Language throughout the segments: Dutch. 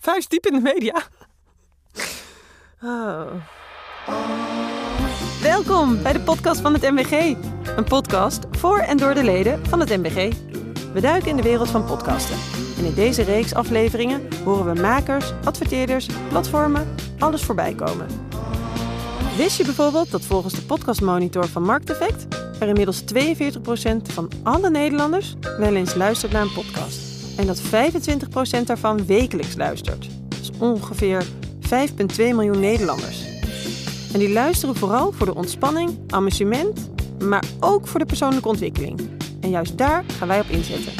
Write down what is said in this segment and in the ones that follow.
vuist diep in de media. Oh. Welkom bij de podcast van het MBG. Een podcast voor en door de leden van het MBG. We duiken in de wereld van podcasten. En in deze reeks afleveringen horen we makers, adverteerders, platformen, alles voorbij komen. Wist je bijvoorbeeld dat volgens de podcastmonitor van Markteffect er inmiddels 42% van alle Nederlanders wel eens luistert naar een podcast? En dat 25% daarvan wekelijks luistert. Dat is ongeveer 5,2 miljoen Nederlanders. En die luisteren vooral voor de ontspanning, amusement, maar ook voor de persoonlijke ontwikkeling. En juist daar gaan wij op inzetten.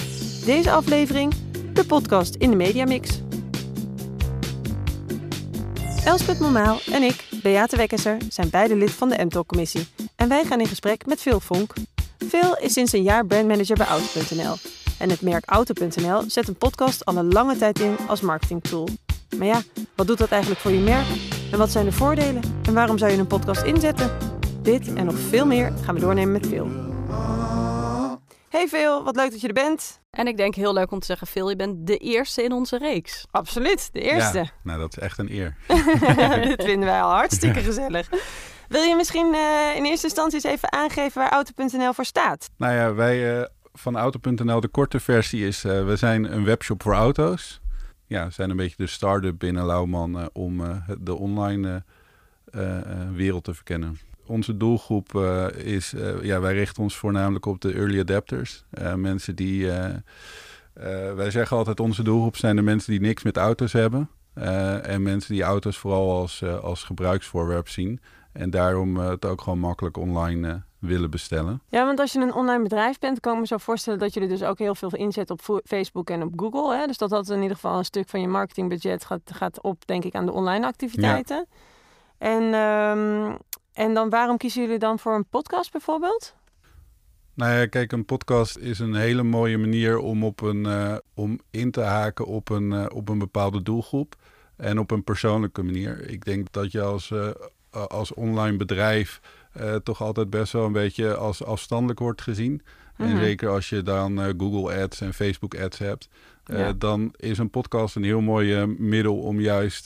Deze aflevering, de podcast in de Mediamix. Elspeth Momaal en ik, Beate Wekkesser, zijn beide lid van de MTOC-commissie. En wij gaan in gesprek met Phil Vonk. Phil is sinds een jaar brandmanager bij Auto.nl. En het merk Auto.nl zet een podcast al een lange tijd in als marketingtool. Maar ja, wat doet dat eigenlijk voor je merk? En wat zijn de voordelen? En waarom zou je een podcast inzetten? Dit en nog veel meer gaan we doornemen met Phil. Hey Phil, wat leuk dat je er bent. En ik denk heel leuk om te zeggen, Phil, je bent de eerste in onze reeks. Absoluut, de eerste. Ja, nou, dat is echt een eer. Dit vinden wij al hartstikke gezellig. Wil je misschien uh, in eerste instantie eens even aangeven waar Auto.nl voor staat? Nou ja, wij uh, van Auto.nl, de korte versie is, uh, we zijn een webshop voor auto's. Ja, we zijn een beetje de start-up binnen Lauwman om de online wereld te verkennen onze doelgroep is, ja, wij richten ons voornamelijk op de early adapters. Mensen die, wij zeggen altijd onze doelgroep zijn de mensen die niks met auto's hebben. en mensen die auto's vooral als, als gebruiksvoorwerp zien. En daarom het ook gewoon makkelijk online willen bestellen. Ja, want als je een online bedrijf bent, kan ik me zo voorstellen dat je er dus ook heel veel inzet op Facebook en op Google. Hè? Dus dat dat in ieder geval een stuk van je marketingbudget gaat, gaat op, denk ik, aan de online activiteiten. Ja. En um, en dan waarom kiezen jullie dan voor een podcast bijvoorbeeld? Nou ja, kijk, een podcast is een hele mooie manier om, op een, uh, om in te haken op een, uh, op een bepaalde doelgroep. En op een persoonlijke manier. Ik denk dat je als, uh, als online bedrijf toch altijd best wel een beetje als afstandelijk wordt gezien. Mm -hmm. En zeker als je dan Google Ads en Facebook Ads hebt. Uh, ja. dan is een podcast een heel mooi middel om juist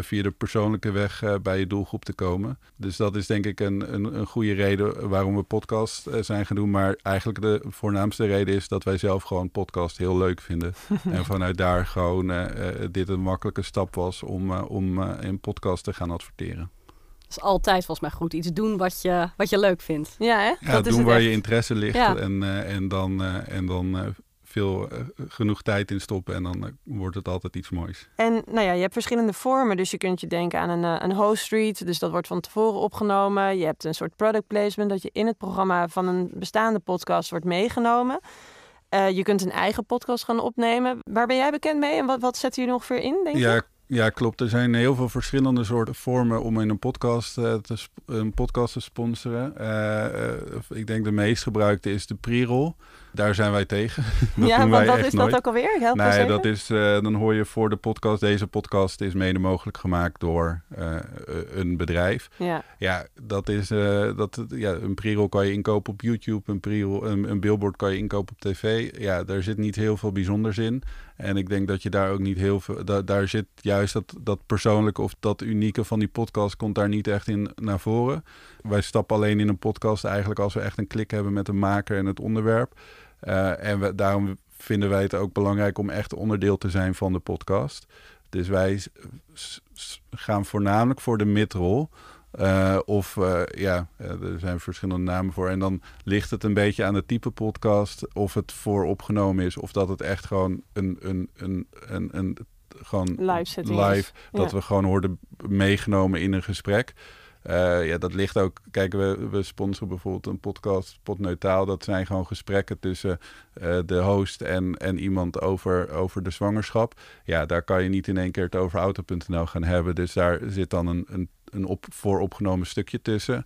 via de persoonlijke weg bij je doelgroep te komen. Dus dat is denk ik een, een, een goede reden waarom we podcast zijn gaan doen. Maar eigenlijk de voornaamste reden is dat wij zelf gewoon podcast heel leuk vinden. en vanuit daar gewoon dit een makkelijke stap was om, om in podcast te gaan adverteren. Dat is altijd volgens mij goed. Iets doen wat je, wat je leuk vindt. Ja, hè? Ja, dat doen is waar echt. je interesse ligt. Ja. En, en dan, en dan veel uh, genoeg tijd in stoppen en dan uh, wordt het altijd iets moois. En nou ja, je hebt verschillende vormen, dus je kunt je denken aan een, uh, een host street, dus dat wordt van tevoren opgenomen. Je hebt een soort product placement dat je in het programma van een bestaande podcast wordt meegenomen. je kunt een eigen podcast gaan opnemen. Waar ben jij bekend mee en wat, wat zetten jullie ongeveer in, denk ja, je? Ja, klopt. Er zijn heel veel verschillende soorten vormen om in een podcast, uh, te, een podcast te sponsoren. Uh, uh, ik denk de meest gebruikte is de pre-roll. Daar zijn wij tegen. dat ja, want wat is nooit. dat ook alweer? Help nee, dat is, dan hoor je voor de podcast, deze podcast is mede mogelijk gemaakt door een bedrijf. Ja, ja dat is, dat, ja, een pre-roll kan je inkopen op YouTube, een, pre-roll, een, een billboard kan je inkopen op tv. Ja, daar zit niet heel veel bijzonders in. En ik denk dat je daar ook niet heel veel, da, daar zit juist dat, dat persoonlijke of dat unieke van die podcast komt daar niet echt in naar voren. Wij stappen alleen in een podcast eigenlijk als we echt een klik hebben met de maker en het onderwerp. Uh, en we, daarom vinden wij het ook belangrijk om echt onderdeel te zijn van de podcast. Dus wij gaan voornamelijk voor de midrol. Uh, of uh, ja, er zijn verschillende namen voor. En dan ligt het een beetje aan het type podcast. Of het vooropgenomen is. Of dat het echt gewoon een, een, een, een, een gewoon live, live dat ja. we gewoon worden meegenomen in een gesprek. Uh, ja, dat ligt ook. Kijk, we, we sponsoren bijvoorbeeld een podcast, Potneutraal. Dat zijn gewoon gesprekken tussen uh, de host en, en iemand over, over de zwangerschap. Ja, daar kan je niet in één keer het over auto.nl gaan hebben. Dus daar zit dan een, een, een op, vooropgenomen stukje tussen.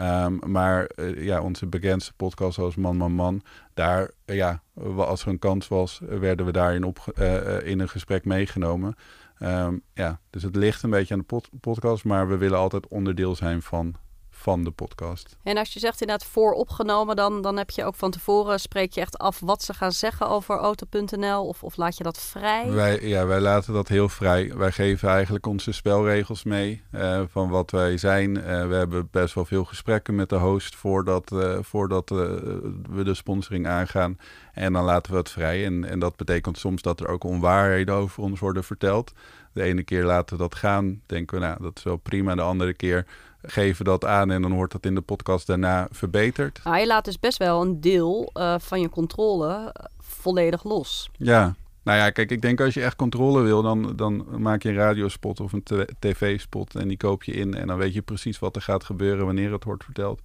Um, maar uh, ja, onze bekendste podcast zoals Man Man Man, daar, ja, als er een kans was, werden we daarin op, in een gesprek meegenomen. Um, ja, dus het ligt een beetje aan de pod podcast, maar we willen altijd onderdeel zijn van, van de podcast. En als je zegt inderdaad vooropgenomen, dan, dan heb je ook van tevoren, spreek je echt af wat ze gaan zeggen over auto.nl of, of laat je dat vrij? Wij, ja, wij laten dat heel vrij. Wij geven eigenlijk onze spelregels mee uh, van wat wij zijn. Uh, we hebben best wel veel gesprekken met de host voordat, uh, voordat we de sponsoring aangaan. En dan laten we het vrij. En, en dat betekent soms dat er ook onwaarheden over ons worden verteld. De ene keer laten we dat gaan, denken we, nou, dat is wel prima. De andere keer geven dat aan en dan wordt dat in de podcast daarna verbeterd. Nou, je laat dus best wel een deel uh, van je controle eh, volledig los. Ja, nou ja, kijk, ik denk als je echt controle wil, dan, dan maak je een radiospot of een tv-spot en die koop je in. En dan weet je precies wat er gaat gebeuren wanneer het wordt verteld.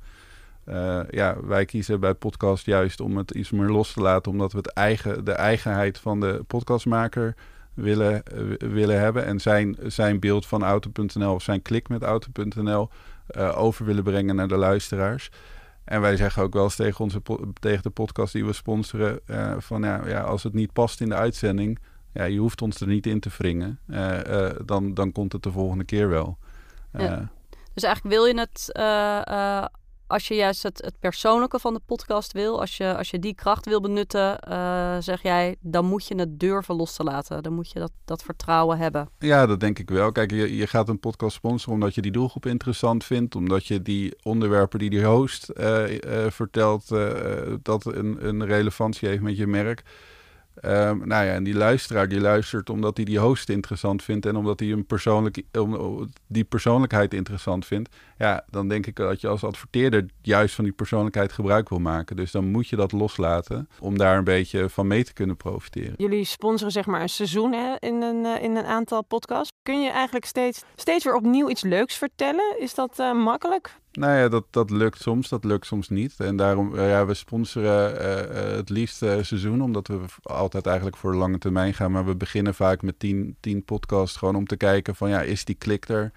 Uh, ja, wij kiezen bij podcast juist om het iets meer los te laten, omdat we het eigen, de eigenheid van de podcastmaker willen, willen hebben. En zijn, zijn beeld van auto.nl of zijn klik met auto.nl uh, over willen brengen naar de luisteraars. En wij zeggen ook wel eens tegen, onze tegen de podcast die we sponsoren: uh, van ja, ja, als het niet past in de uitzending, ja, je hoeft ons er niet in te wringen. Uh, dan, dan komt het de volgende keer wel. Ja. Dus eigenlijk wil je het als je juist het, het, persoonlijke van de podcast wil, als je, als je die kracht wil benutten, uh, zeg jij, dan moet je het durven los te laten. Dan moet je dat, dat vertrouwen hebben. Ja, dat denk ik wel. Kijk, je, je gaat een podcast sponsoren omdat je die doelgroep interessant vindt, omdat je die onderwerpen die die host uh, uh, vertelt, dat een, een relevantie heeft met je merk. Um, nou ja, en die luisteraar die luistert omdat hij die host interessant vindt en omdat hij een persoonlijk, die persoonlijkheid interessant vindt. Ja, dan denk ik dat je als adverteerder juist van die persoonlijkheid gebruik wil maken. Dus dan moet je dat loslaten om daar een beetje van mee te kunnen profiteren. Jullie sponsoren zeg maar een seizoen hè, in, een, uh, in een aantal podcasts. Kun je eigenlijk steeds, steeds weer opnieuw iets leuks vertellen? Is dat uh, makkelijk? Nou ja, dat, dat lukt soms, dat lukt soms niet. En daarom, uh, ja, we sponsoren uh, het liefst seizoen, omdat we altijd eigenlijk voor de lange termijn gaan. Maar we beginnen vaak met tien, tien podcasts, gewoon om te kijken van, ja, is die klik er?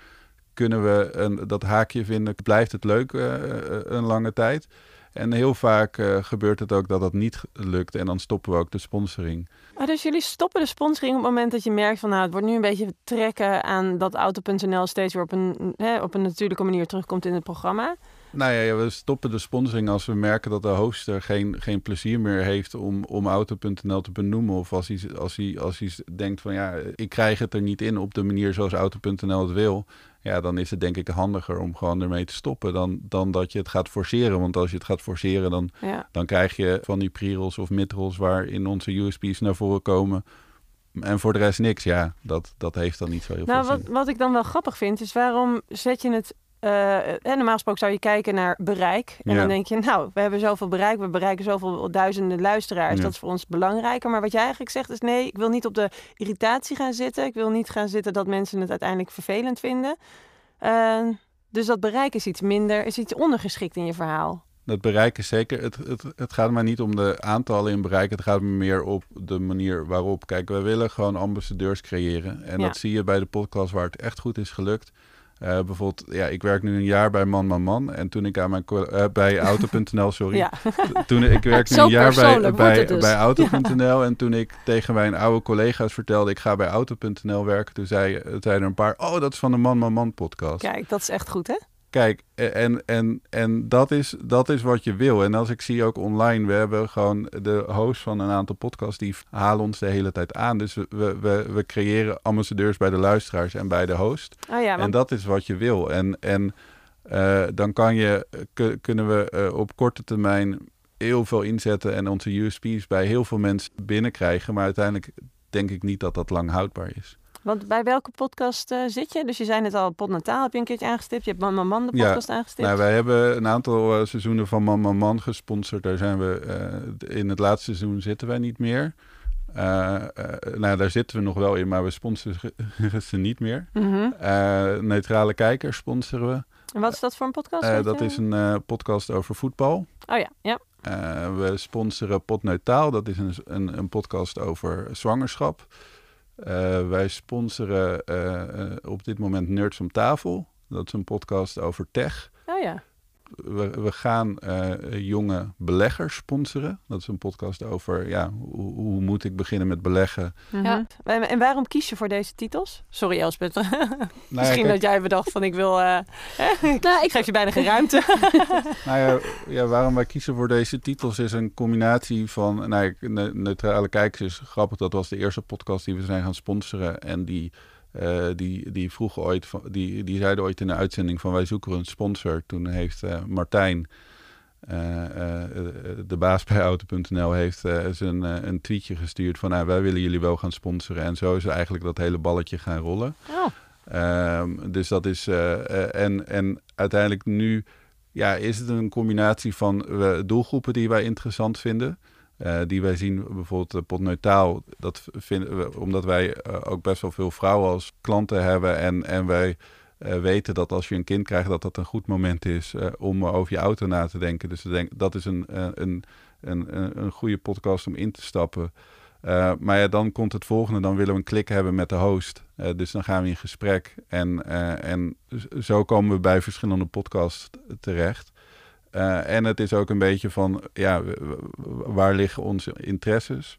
Kunnen we een, dat haakje vinden? Blijft het leuk een lange tijd? En heel vaak uh, gebeurt het ook dat dat niet lukt en dan stoppen we ook de sponsoring. Ah, dus jullie stoppen de sponsoring op het moment dat je merkt van nou, het wordt nu een beetje trekken aan dat auto.nl steeds weer op een, hè, op een natuurlijke manier terugkomt in het programma? Nou ja, we stoppen de sponsoring als we merken dat de hoster geen, geen plezier meer heeft om, om auto.nl te benoemen. Of als hij, als, hij, als hij denkt van ja, ik krijg het er niet in op de manier zoals auto.nl het wil ja, dan is het denk ik handiger om gewoon ermee te stoppen dan, dan dat je het gaat forceren. Want als je het gaat forceren, dan, dan krijg je van die pre-rolls of mid-rolls in onze USP's naar voren komen. En voor de rest niks, ja, dat, dat heeft dan niet zo heel nou, veel wat, zin. Wat ik dan wel grappig vind, is waarom zet je het... Uh, normaal gesproken zou je kijken naar bereik. En ja. dan denk je, nou, we hebben zoveel bereik. We bereiken zoveel duizenden luisteraars. Ja. Dat is voor ons belangrijker. Maar wat jij eigenlijk zegt is, nee, ik wil niet op de irritatie gaan zitten. Ik wil niet gaan zitten dat mensen het uiteindelijk vervelend vinden. Uh, dus dat bereik is iets minder, is iets ondergeschikt in je verhaal. Dat bereik is zeker. Het, het, het gaat maar niet om de aantallen in bereik. Het gaat meer op de manier waarop. Kijk, wij willen gewoon ambassadeurs creëren. En ja. dat zie je bij de podcast waar het echt goed is gelukt. Uh, bijvoorbeeld, ja, ik werk nu een jaar bij Man Man Man. En toen ik aan mijn uh, bij Auto.nl, sorry. ja. Toen ik werk nu een jaar bij, bij, dus. bij Auto.nl. Ja. En toen ik tegen mijn oude collega's vertelde, ik ga bij Auto.nl werken. Toen zei, zeiden er een paar, oh, dat is van de Man Man Man podcast. Kijk, dat is echt goed, hè? Kijk, en, en, en dat, is, dat is wat je wil. En als ik zie ook online, we hebben gewoon de host van een aantal podcasts, die halen ons de hele tijd aan. Dus we, we, we creëren ambassadeurs bij de luisteraars en bij de host. Oh ja, want... En dat is wat je wil. En, en uh, dan kan je, kunnen we uh, op korte termijn heel veel inzetten en onze USP's bij heel veel mensen binnenkrijgen. Maar uiteindelijk denk ik niet dat dat lang houdbaar is. Want bij welke podcast uh, zit je? Dus je zei net al, Podnataal heb je een keertje aangestipt. Je hebt Man Man Man de podcast ja, aangestipt. Nou, wij hebben een aantal uh, seizoenen van Man Man Man gesponsord. Daar zijn we, uh, in het laatste seizoen zitten wij niet meer. nou, daar zitten we nog wel in, maar we sponsoren ze niet meer. Mm -hmm. Neutrale Kijkers sponsoren we. En wat is dat voor een podcast? dat is een podcast over voetbal. Oh ja, ja. we sponsoren Podneutaal. Dat is een, een, een podcast over zwangerschap. Uh, wij sponsoren uh, uh, op dit moment Nerds om tafel. Dat is een podcast over tech. Oh ja. We, we gaan eh, jonge beleggers sponsoren. Dat is een podcast over ja, hoe, hoe moet ik beginnen met beleggen. Ja. En, waarom kies je voor deze titels? Sorry Elspeth. Nou Misschien kijk- dat jij bedacht van ik wil... eh, ik Nou, ik, geef je bijna geen ruimte. Nou ja, ja, waarom wij kiezen voor deze titels is een combinatie van... Nou, neutrale kijkers is grappig. Dat was de eerste podcast die we zijn gaan sponsoren. En die, eh, die, die vroegen ooit... Van, die, die zeiden ooit in de uitzending van wij zoeken een sponsor. Toen heeft eh, Martijn... eh, de baas bij Auto.nl heeft zijn, eh, een tweetje gestuurd van nou, wij willen jullie wel gaan sponsoren. En zo is eigenlijk dat hele balletje gaan rollen. Oh. Ehm, dus dat is. en, en uiteindelijk nu ja, is het een combinatie van doelgroepen die wij interessant vinden. Eh, die wij zien bijvoorbeeld uh, potneutaal. Dat vinden we omdat wij eh, ook best wel veel vrouwen als klanten hebben. En, en wij eh, weten dat als je een kind krijgt, dat dat een goed moment is eh, om over je auto na te denken. Dus dat is een, eh, een, een, een, goede podcast om in te stappen. Maar dan komt het volgende. Dan willen we een klik hebben met de host. Dus dan gaan we in gesprek. En, en zo komen we bij verschillende podcasts terecht. Uh, en het is ook een beetje van, ja, waar liggen onze interesses?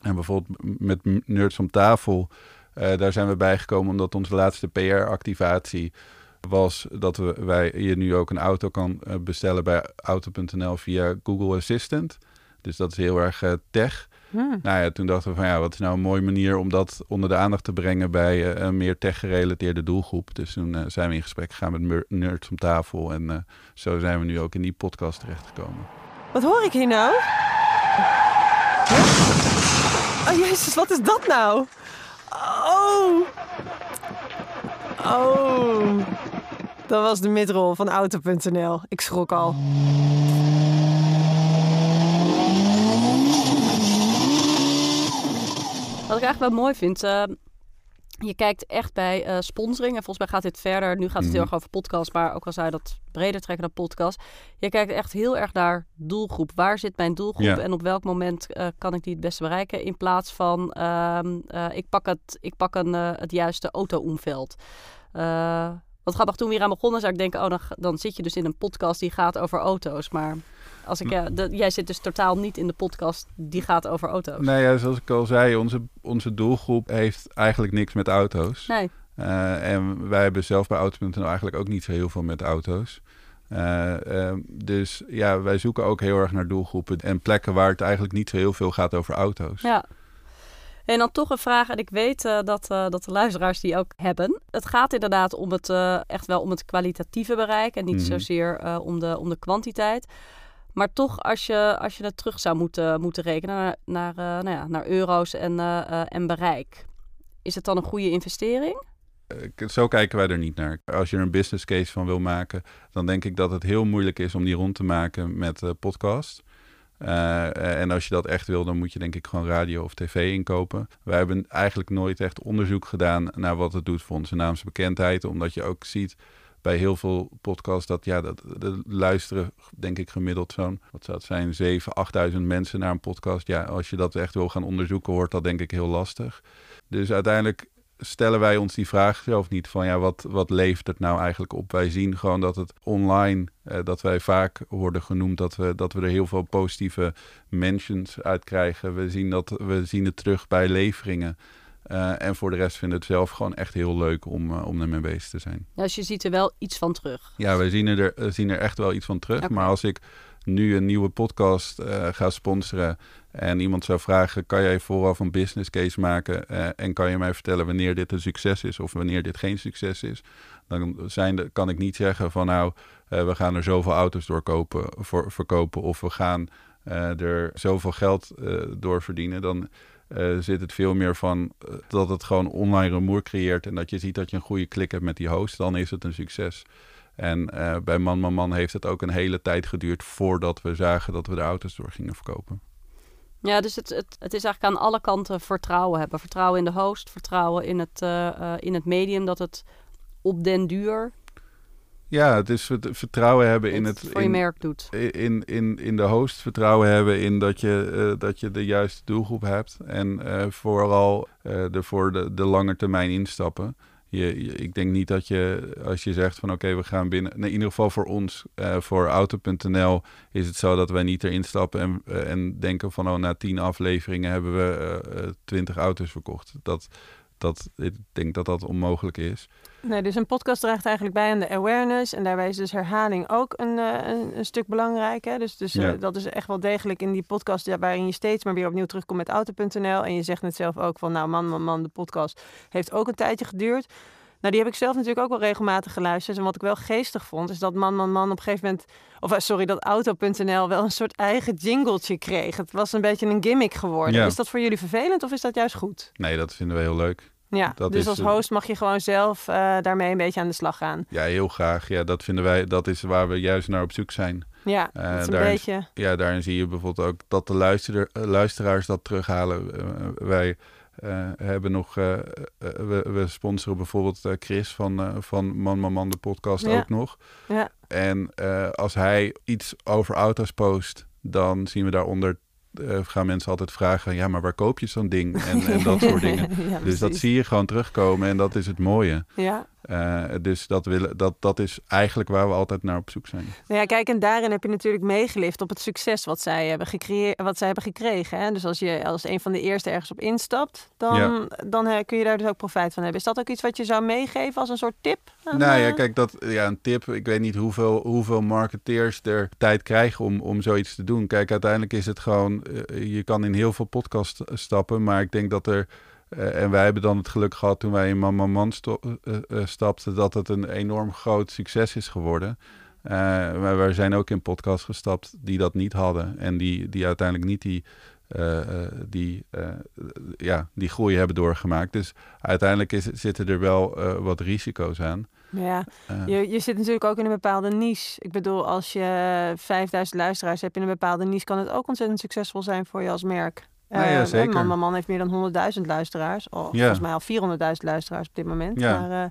En bijvoorbeeld met Nerds om tafel, uh, daar zijn we bijgekomen omdat onze laatste PR-activatie was dat we, wij je nu ook een auto kan uh, bestellen bij auto.nl via Google Assistant. Dus dat is heel erg tech. Hmm. Nou ja, toen dachten we van ja, wat is nou een mooie manier om dat onder de aandacht te brengen bij uh, een meer tech-gerelateerde doelgroep. Dus toen uh, zijn we in gesprek gegaan met nerds om tafel en uh, zo zijn we nu ook in die podcast terechtgekomen. Wat hoor ik hier nou? Oh jezus, wat is dat nou? Oh! Oh! Dat was de midrol van Auto.nl. Ik schrok al. Ik eigenlijk wel mooi vind, uh, je kijkt echt bij uh, sponsoring. En volgens mij gaat dit verder. Nu gaat het Mhm. heel erg over podcast, maar ook al zou je dat breder trekken dan podcast. Je kijkt echt heel erg naar doelgroep. Waar zit mijn doelgroep en op welk moment uh, kan ik die het beste bereiken? In plaats van ehm, ik pak, het, ik pak een, het juiste auto-omveld. wat grappig, toen we hier aan begonnen zou ik denken... oh, dan, dan zit je dus in een podcast die gaat over auto's. Maar als ik, ja, de, jij zit dus totaal niet in de podcast die gaat over auto's. Nee, ja, zoals ik al zei, onze, onze doelgroep heeft eigenlijk niks met auto's. Nee. Uh, en wij hebben zelf bij Auto.nl eigenlijk ook niet zo heel veel met auto's. Uh, uh, dus ja, wij zoeken ook heel erg naar doelgroepen en plekken waar het eigenlijk niet zo heel veel gaat over auto's. Ja. En dan toch een vraag, en ik weet uh, dat, uh, dat de luisteraars die ook hebben. Het gaat inderdaad om het, uh, echt wel om het kwalitatieve bereik en niet Mhm. mm. zozeer om, de, om de kwantiteit. Maar toch, als je, als je het terug zou moeten, moeten rekenen naar, naar, nou ja, naar euro's en, en bereik, is het dan een goede investering? Zo kijken wij er niet naar. Als je er een business case van wil maken, dan denk ik dat het heel moeilijk is om die rond te maken met podcast. En als je dat echt wil, dan moet je denk ik gewoon radio of tv inkopen. Wij hebben eigenlijk nooit echt onderzoek gedaan naar wat het doet voor onze naamsbekendheid. Omdat je ook ziet bij heel veel podcasts dat ja, dat, luisteren denk ik gemiddeld zo'n, wat zou het zijn, 7.000, 8.000 mensen naar een podcast. Ja, als je dat echt wil gaan onderzoeken, wordt dat denk ik heel lastig. Dus uiteindelijk stellen wij ons die vraag zelf niet van ja, wat, wat levert het nou eigenlijk op? Wij zien gewoon dat het online, eh, dat wij vaak worden genoemd dat we, dat we er heel veel positieve mentions uit krijgen. We zien, dat, we zien het terug bij leveringen. Uh, en voor de rest vinden het zelf gewoon echt heel leuk om, uh, om ermee bezig te zijn. Ja, dus je ziet er wel iets van terug. Ja, wij zien er, uh, zien er echt wel iets van terug. Okay. Maar als ik nu een nieuwe podcast ga sponsoren en iemand zou vragen: kan jij vooraf een business case maken en kan je mij vertellen wanneer dit een succes is of wanneer dit geen succes is? Dan zijn de, kan ik niet zeggen van nou, we gaan er zoveel auto's door kopen, voor, verkopen of we gaan er zoveel geld door verdienen. Dan uh, zit het veel meer van uh, dat het gewoon online rumoer creëert en dat je ziet dat je een goede klik hebt met die host, dan is het een succes. En uh, bij Man Man Man heeft het ook een hele tijd geduurd voordat we zagen dat we de auto's door gingen verkopen. Ja, dus het, het, het is eigenlijk aan alle kanten vertrouwen hebben. Vertrouwen in de host, vertrouwen in het, in het medium, dat het op den duur ja, het is vertrouwen hebben in het. Voor je in, merk doet. In, in, in de host, vertrouwen hebben in dat je, uh, dat je de juiste doelgroep hebt. En uh, vooral uh, er voor de, de lange termijn instappen. je, je- ik denk niet dat je, als je zegt van oké, we gaan binnen... Nee, in ieder geval voor ons, eh, voor Auto.nl is het zo dat wij niet erin stappen en, eh, en denken van oh, na tien afleveringen hebben we eh, twintig auto's verkocht. Dat, dat, ik denk dat dat onmogelijk is. Nee, dus een podcast draagt eigenlijk bij aan de awareness. En daarbij is dus herhaling ook een, eh, een, een stuk belangrijk. Hè? Dus, dus eh, Ja. dat is echt wel degelijk in die podcast ja, waarin je steeds maar weer opnieuw terugkomt met auto.nl. En je zegt net zelf ook van, nou man, man, man, de podcast heeft ook een tijdje geduurd. Nou, die heb ik zelf natuurlijk ook wel regelmatig geluisterd. En wat ik wel geestig vond, is dat man, man, man op een gegeven moment... Of eh, sorry, dat auto.nl wel een soort eigen jingletje kreeg. Het was een beetje een gimmick geworden. Ja. Is dat voor jullie vervelend of is dat juist goed? Nee, dat vinden we heel leuk. Ja, Dat dus is, als host mag je gewoon zelf eh, daarmee een beetje aan de slag gaan. Ja, heel graag. Ja, dat vinden wij, dat is waar we juist naar op zoek zijn. Ja, Eh, dat is een daar is- beetje... Ja, daarin zie je bijvoorbeeld ook dat de luister, eh, luisteraars dat terughalen. Wij hebben nog, we, we sponsoren bijvoorbeeld Chris van, van Man Man Man, de podcast Ja. ook nog. Ja. En als hij iets over auto's post, dan zien we daaronder, eh, gaan mensen altijd vragen, ja, maar waar koop je zo'n ding? En, en dat soort dingen. Ja, Dus dat zie je gewoon terugkomen en dat is het mooie. Ja. Eh, dus dat, willen, dat, dat is eigenlijk waar we altijd naar op zoek zijn. Nou ja, kijk, en daarin heb je natuurlijk meegelift op het succes wat zij hebben, gecreëerd, wat zij hebben gekregen. Hè? Dus als je als een van de eerste ergens op instapt, dan, Ja. dan eh, kun je daar dus ook profijt van hebben. Is dat ook iets wat je zou meegeven als een soort tip? aan, Nou ja, kijk, dat, ja, een tip. Ik weet niet hoeveel, hoeveel marketeers er tijd krijgen om, om zoiets te doen. Kijk, uiteindelijk is het gewoon, eh, je kan in heel veel podcasts stappen, maar ik denk dat er, eh, en wij hebben dan het geluk gehad toen wij in Man Man eh, eh, stapten, dat het een enorm groot succes is geworden. Eh, maar we zijn ook in podcasts gestapt die dat niet hadden en die, die uiteindelijk niet die, eh, eh, die, eh, ja, die groei hebben doorgemaakt. Dus uiteindelijk is, zitten er wel eh, wat risico's aan. Ja, Eh, je, je zit natuurlijk ook in een bepaalde niche. Ik bedoel, als je 5000 luisteraars hebt in een bepaalde niche, kan het ook ontzettend succesvol zijn voor je als merk. Nou ja, Eh, zeker. Man, Man, Man heeft meer dan 100.000 luisteraars. Oh, Ja. Volgens mij al 400.000 luisteraars op dit moment. Ja. Maar eh,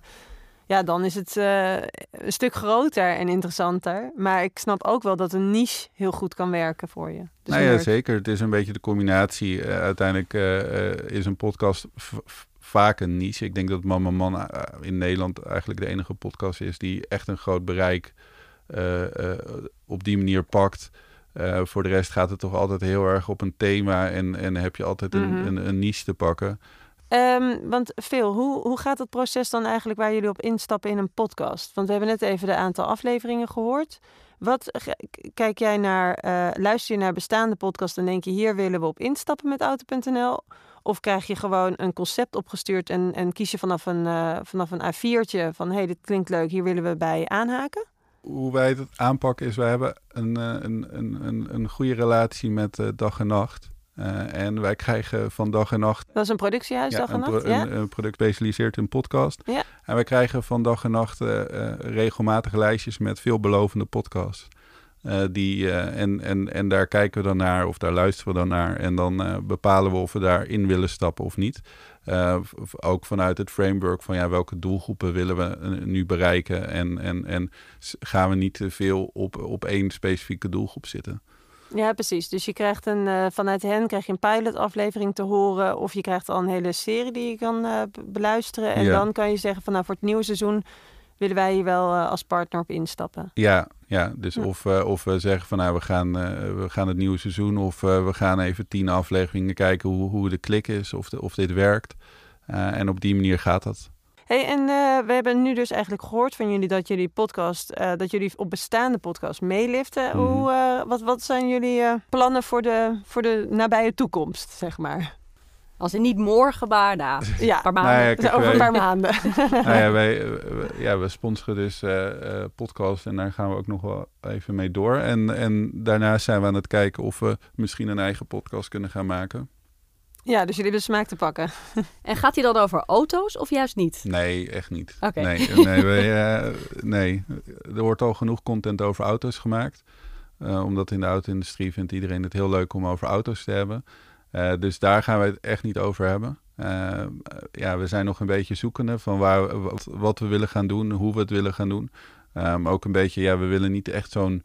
ja, dan is het eh, een stuk groter en interessanter. Maar ik snap ook wel dat een niche heel goed kan werken voor je. Dus nou ja, zeker. Het is een beetje de combinatie. Eh, uiteindelijk eh, eh, is een podcast vaak een niche. Ik denk dat Man Man eh, in Nederland eigenlijk de enige podcast is die echt een groot bereik eh, eh, op die manier pakt. Voor de rest gaat het toch altijd heel erg op een thema en, en heb je altijd een, Mhm. een, een niche te pakken. Ehm, want Phil, hoe, hoe gaat het proces dan eigenlijk waar jullie op instappen in een podcast? Want we hebben net even de aantal afleveringen gehoord. Wat k- kijk jij naar, eh, luister je naar bestaande podcasts en denk je hier willen we op instappen met Auto.nl? Of krijg je gewoon een concept opgestuurd en, en kies je vanaf een, eh, vanaf een A4'tje van hé, hey, dit klinkt leuk, hier willen we bij aanhaken? Hoe wij het aanpakken is, wij hebben een, eh, een, een, een, een goede relatie met eh, dag en nacht. Eh, en wij krijgen van dag en nacht Dat is een productiehuis, dag en nacht, pro- ja? een, een product specialiseert in podcast. Ja. En wij krijgen van dag en nacht eh, eh, regelmatig lijstjes met veelbelovende podcasts. Die, en, en, en daar kijken we dan naar of daar luisteren we dan naar. En dan bepalen we of we daarin willen stappen of niet. Ook vanuit het framework van ja, welke doelgroepen willen we nu bereiken. En, en, en gaan we niet te veel op, op één specifieke doelgroep zitten. Ja, precies. Dus je krijgt een, eh, vanuit hen krijg je een pilotaflevering te horen. Of je krijgt al een hele serie die je kan eh, beluisteren. En Ja. dan kan je zeggen van nou voor het nieuwe seizoen willen wij hier wel eh, als partner op instappen. Ja, ja dus Ja. Of, of we zeggen van nou, we gaan, we gaan het nieuwe seizoen of we gaan even tien afleveringen kijken hoe, hoe de klik is, of, de, of dit werkt. En op die manier gaat dat. Hey, en eh, we hebben nu dus eigenlijk gehoord van jullie dat jullie podcast, eh, dat jullie op bestaande podcasts meeliften. Mhm. Hoe, eh, wat, wat zijn jullie eh, plannen voor de, voor de nabije toekomst, zeg maar? Als in niet morgen, maar na. Ja, Een paar maanden. Nou ja, kijk, over een paar maanden. nou ja, wij, we- ja, we sponsoren dus eh eh podcast en daar gaan we ook nog wel even mee door. En, en daarnaast zijn we aan het kijken of we misschien een eigen podcast kunnen gaan maken. Ja, dus jullie hebben de smaak te pakken. En gaat hij dan over auto's of juist niet? Nee, echt niet. Oké. Nee, nee, wij, eh, nee, er wordt al genoeg content over auto's gemaakt. Eh, omdat in de auto-industrie vindt iedereen het heel leuk om over auto's te hebben. Eh, dus daar gaan we het echt niet over hebben. Eh, ja, we zijn nog een beetje zoekende van waar, wat, wat we willen gaan doen, hoe we het willen gaan doen. Maar ook een beetje, ja, we willen niet echt zo'n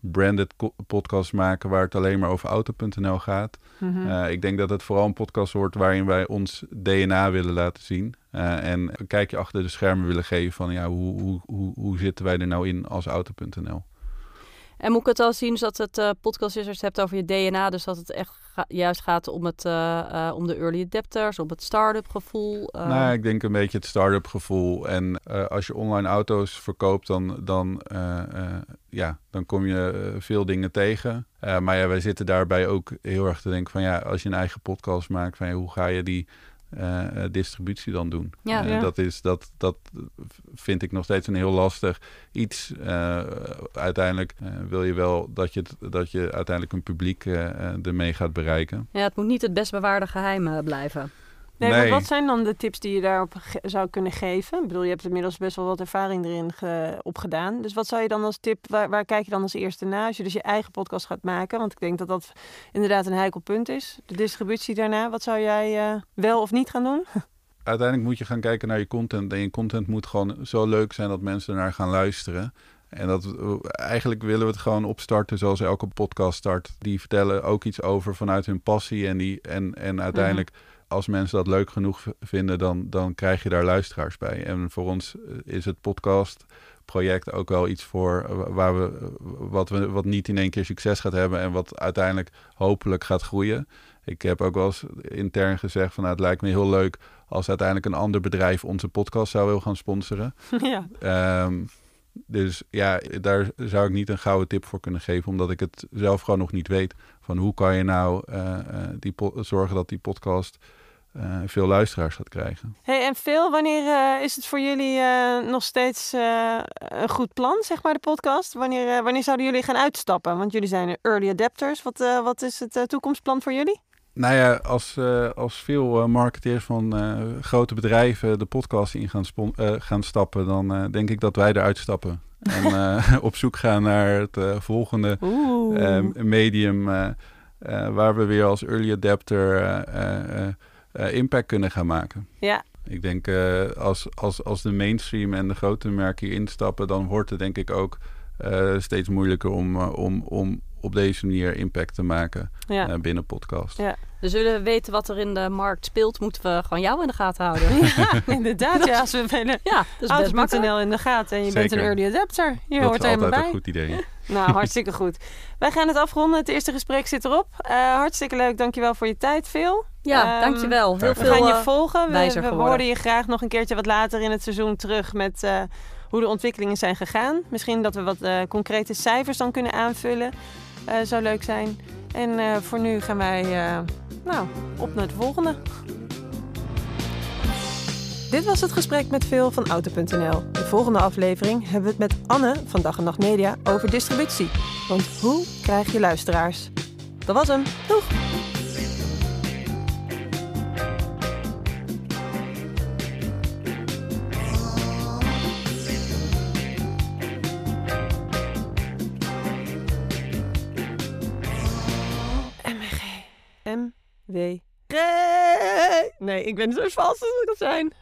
branded podcast maken waar het alleen maar over auto.nl gaat. Mhm. Eh, ik denk dat het vooral een podcast wordt waarin wij ons DNA willen laten zien. Eh, en een kijkje achter de schermen willen geven van ja, hoe, hoe, hoe, hoe zitten wij er nou in als auto.nl. En moet ik het al zien dat het eh, podcast is als je het hebt over je DNA, dus dat het echt juist gaat om, het, eh, eh, om de early adapters, om het start-up gevoel. eh. Nou, ik denk een beetje het start-up gevoel. En als je online auto's verkoopt, dan, dan, ja, dan kom je veel dingen tegen. Maar wij zitten daarbij ook heel erg te denken van ja, als je een eigen podcast maakt, van hoe ga je die eh, eh, distributie dan doen? Ja. Eh, Ja. Dat, is, dat, dat vind ik nog steeds een heel lastig iets. Uiteindelijk wil je wel dat je, dat je uiteindelijk een publiek ermee gaat bereiken. ja, het moet niet het best bewaarde geheim eh, blijven. Nee, wat zijn dan de tips die je daarop zou kunnen geven? Ik bedoel, je hebt inmiddels best wel wat ervaring erin ge- opgedaan. Dus wat zou je dan als tip, waar, waar kijk je dan als eerste naar als je dus je eigen podcast gaat maken? Want ik denk dat dat inderdaad een heikel punt is. De distributie daarna, wat zou jij eh, wel of niet gaan doen? uiteindelijk moet je gaan kijken naar je content. En je content moet gewoon zo leuk zijn dat mensen ernaar gaan luisteren. En dat eigenlijk willen we het gewoon opstarten zoals elke podcast start. Die vertellen ook iets over vanuit hun passie. En, die, en, en uiteindelijk, als mensen dat leuk genoeg vinden, dan, dan krijg je daar luisteraars bij. En voor ons eh, is het podcast project ook wel iets voor eh, waar we, eh, wat, we wat niet in één keer succes gaat hebben en wat uiteindelijk hopelijk gaat groeien. Ik heb ook wel eens intern gezegd van nou, het lijkt me heel leuk als uiteindelijk een ander bedrijf onze podcast zou willen gaan sponsoren. ja. Ehm, dus ja, daar zou ik niet een gouden tip voor kunnen geven, omdat ik het zelf gewoon nog niet weet. Van hoe kan je nou die zorgen dat die podcast eh, veel luisteraars gaat krijgen. Hey, en Phil, wanneer eh, is het voor jullie eh, nog steeds een goed plan, zeg maar, de podcast? Wanneer, wanneer zouden jullie gaan uitstappen? Want jullie zijn early adapters. Wat, wat is het toekomstplan voor jullie? Nou ja, als, als veel marketeers van grote bedrijven de podcast in gaan, gaan stappen, dan denk ik dat wij eruit stappen. En op zoek gaan naar het volgende medium waar we weer als early adapter eh, impact kunnen gaan maken. ja, Ik denk eh, als, als, als de mainstream en de grote merken hier instappen, dan wordt het denk ik ook eh, steeds moeilijker om, om, om op deze manier impact te maken ja. eh, binnen podcast. Ja. Dus willen we weten wat er in de markt speelt, moeten we gewoon jou in de gaten houden. Ja, inderdaad. Ja, als we willen. Ja, dat is best. Auto.nl in de gaten en je bent een early adapter. Je dat hoort is er helemaal altijd bij. een goed idee. Nou, hartstikke goed. Wij gaan het afronden. Het eerste gesprek zit erop. Eh, hartstikke leuk. Dankjewel voor je tijd, Phil. Ja, Ehm, dankjewel. Heel we We veel. gaan je eh, volgen. We, we horen je graag nog een keertje wat later in het seizoen terug met eh, hoe de ontwikkelingen zijn gegaan. Misschien dat we wat eh, concrete cijfers dan kunnen aanvullen. Eh, zou leuk zijn. En eh, voor nu gaan wij eh, nou, op naar de volgende. Dit was het gesprek met Phil van Auto.nl. De volgende aflevering hebben we het met Anne van Dag en Nacht Media over distributie. Want hoe krijg je luisteraars? Dat was hem. Doeg! Nee, ik ben zo vals als ik kan zijn.